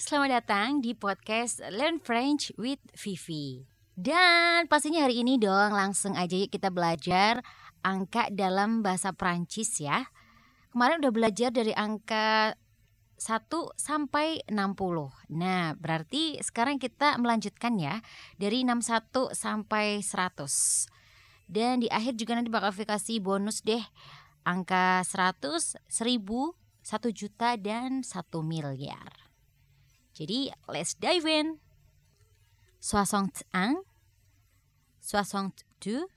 selamat datang di podcast Learn French with Vivi. Dan pastinya hari ini dong langsung aja yuk kita belajar angka dalam bahasa Prancis ya. Kemarin udah belajar dari angka 1 sampai 60. Nah, berarti sekarang kita melanjutkan ya dari 61 sampai 100. Dan di akhir juga nanti bakal kasih bonus deh angka 100, 1000, 1 juta dan 1 miliar. Jadi, let's dive in. 61 62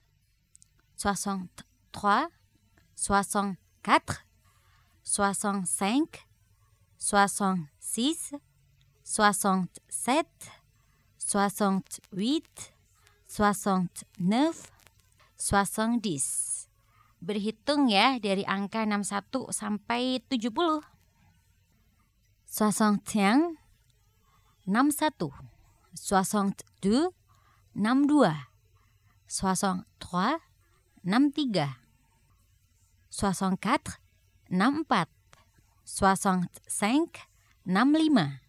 63 64 65 66 67 68 69 70 Berhitung ya dari angka 61 sampai 70 61 61 62 62 63 63 64 64 65 65 66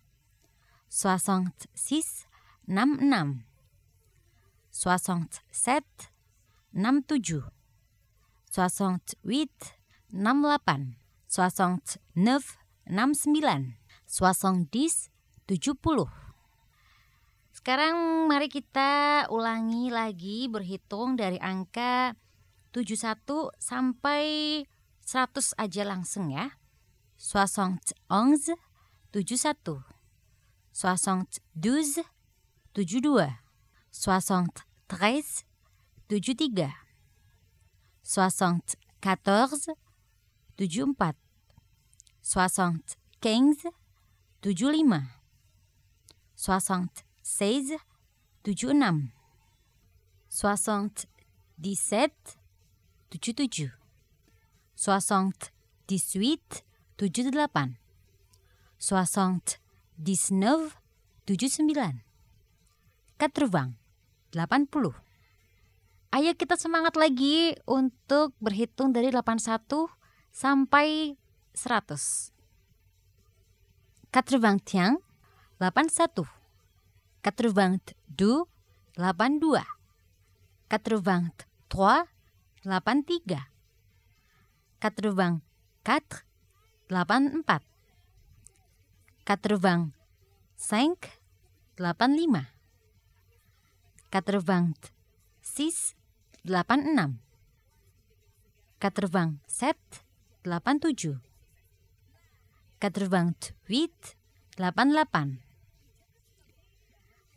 66 67 67 68 68 69 69 70 70 sekarang mari kita ulangi lagi berhitung dari angka 71 sampai 100 aja langsung ya. 71 71 72 72 73 73 74 74 75 75 60 16, 76 77 77 78 78 79 79 80 80 Ayo kita semangat lagi untuk berhitung dari 81 sampai 100. 81 81 82 82 83 83 84 84 85 85 86 86 87 87 88 88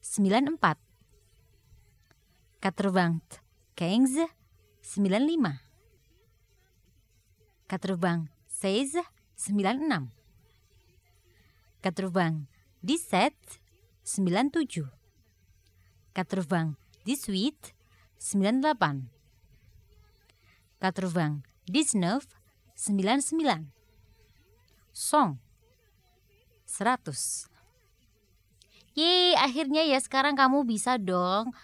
94 94 95 95 96 96 97 97 98 98 99 99 100 100 Yeay, akhirnya ya sekarang kamu bisa dong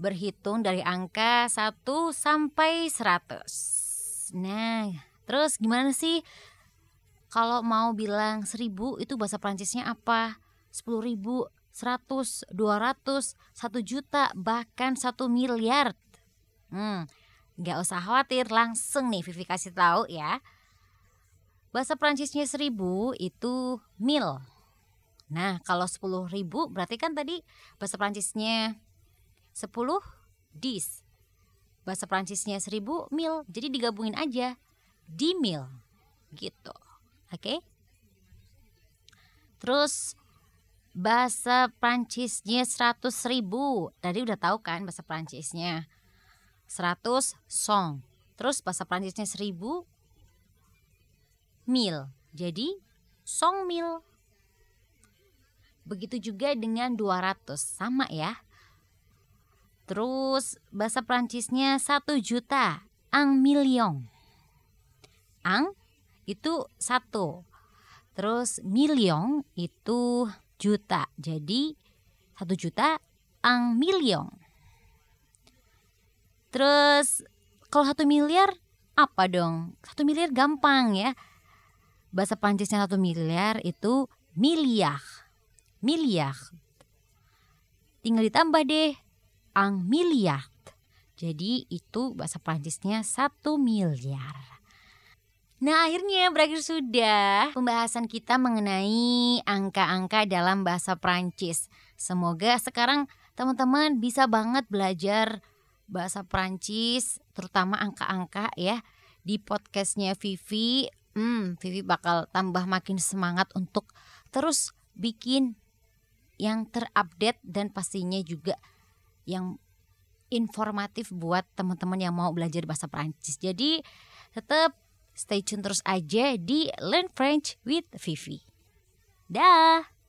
berhitung dari angka 1 sampai 100. Nah, terus gimana sih kalau mau bilang 1000 itu bahasa Prancisnya apa? 10.000, 100, 200, 1 juta, bahkan 1 miliar. Hmm, nggak usah khawatir, langsung nih Vivi kasih tahu ya. Bahasa Prancisnya 1000 itu mil. Nah, kalau 10 ribu berarti kan tadi bahasa Prancisnya 10 dis. Bahasa Prancisnya 1000 mil. Jadi digabungin aja. Di mil. Gitu. Oke? Okay? Terus bahasa Prancisnya 100 ribu. Tadi udah tahu kan bahasa Prancisnya. 100 song. Terus bahasa Prancisnya 1000 mil. Jadi song mil Begitu juga dengan 200, sama ya. Terus bahasa Prancisnya 1 juta, ang million. Ang itu satu. Terus million itu juta. Jadi satu juta ang million. Terus kalau satu miliar apa dong? Satu miliar gampang ya. Bahasa Prancisnya satu miliar itu miliar. Miliar. Tinggal ditambah deh ang miliar. Jadi itu bahasa Prancisnya satu miliar. Nah akhirnya berakhir sudah pembahasan kita mengenai angka-angka dalam bahasa Prancis. Semoga sekarang teman-teman bisa banget belajar bahasa Prancis, terutama angka-angka ya. Di podcastnya Vivi, hmm, Vivi bakal tambah makin semangat untuk terus bikin yang terupdate dan pastinya juga yang informatif buat teman-teman yang mau belajar bahasa Prancis. Jadi tetap stay tune terus aja di Learn French with Vivi. Dah.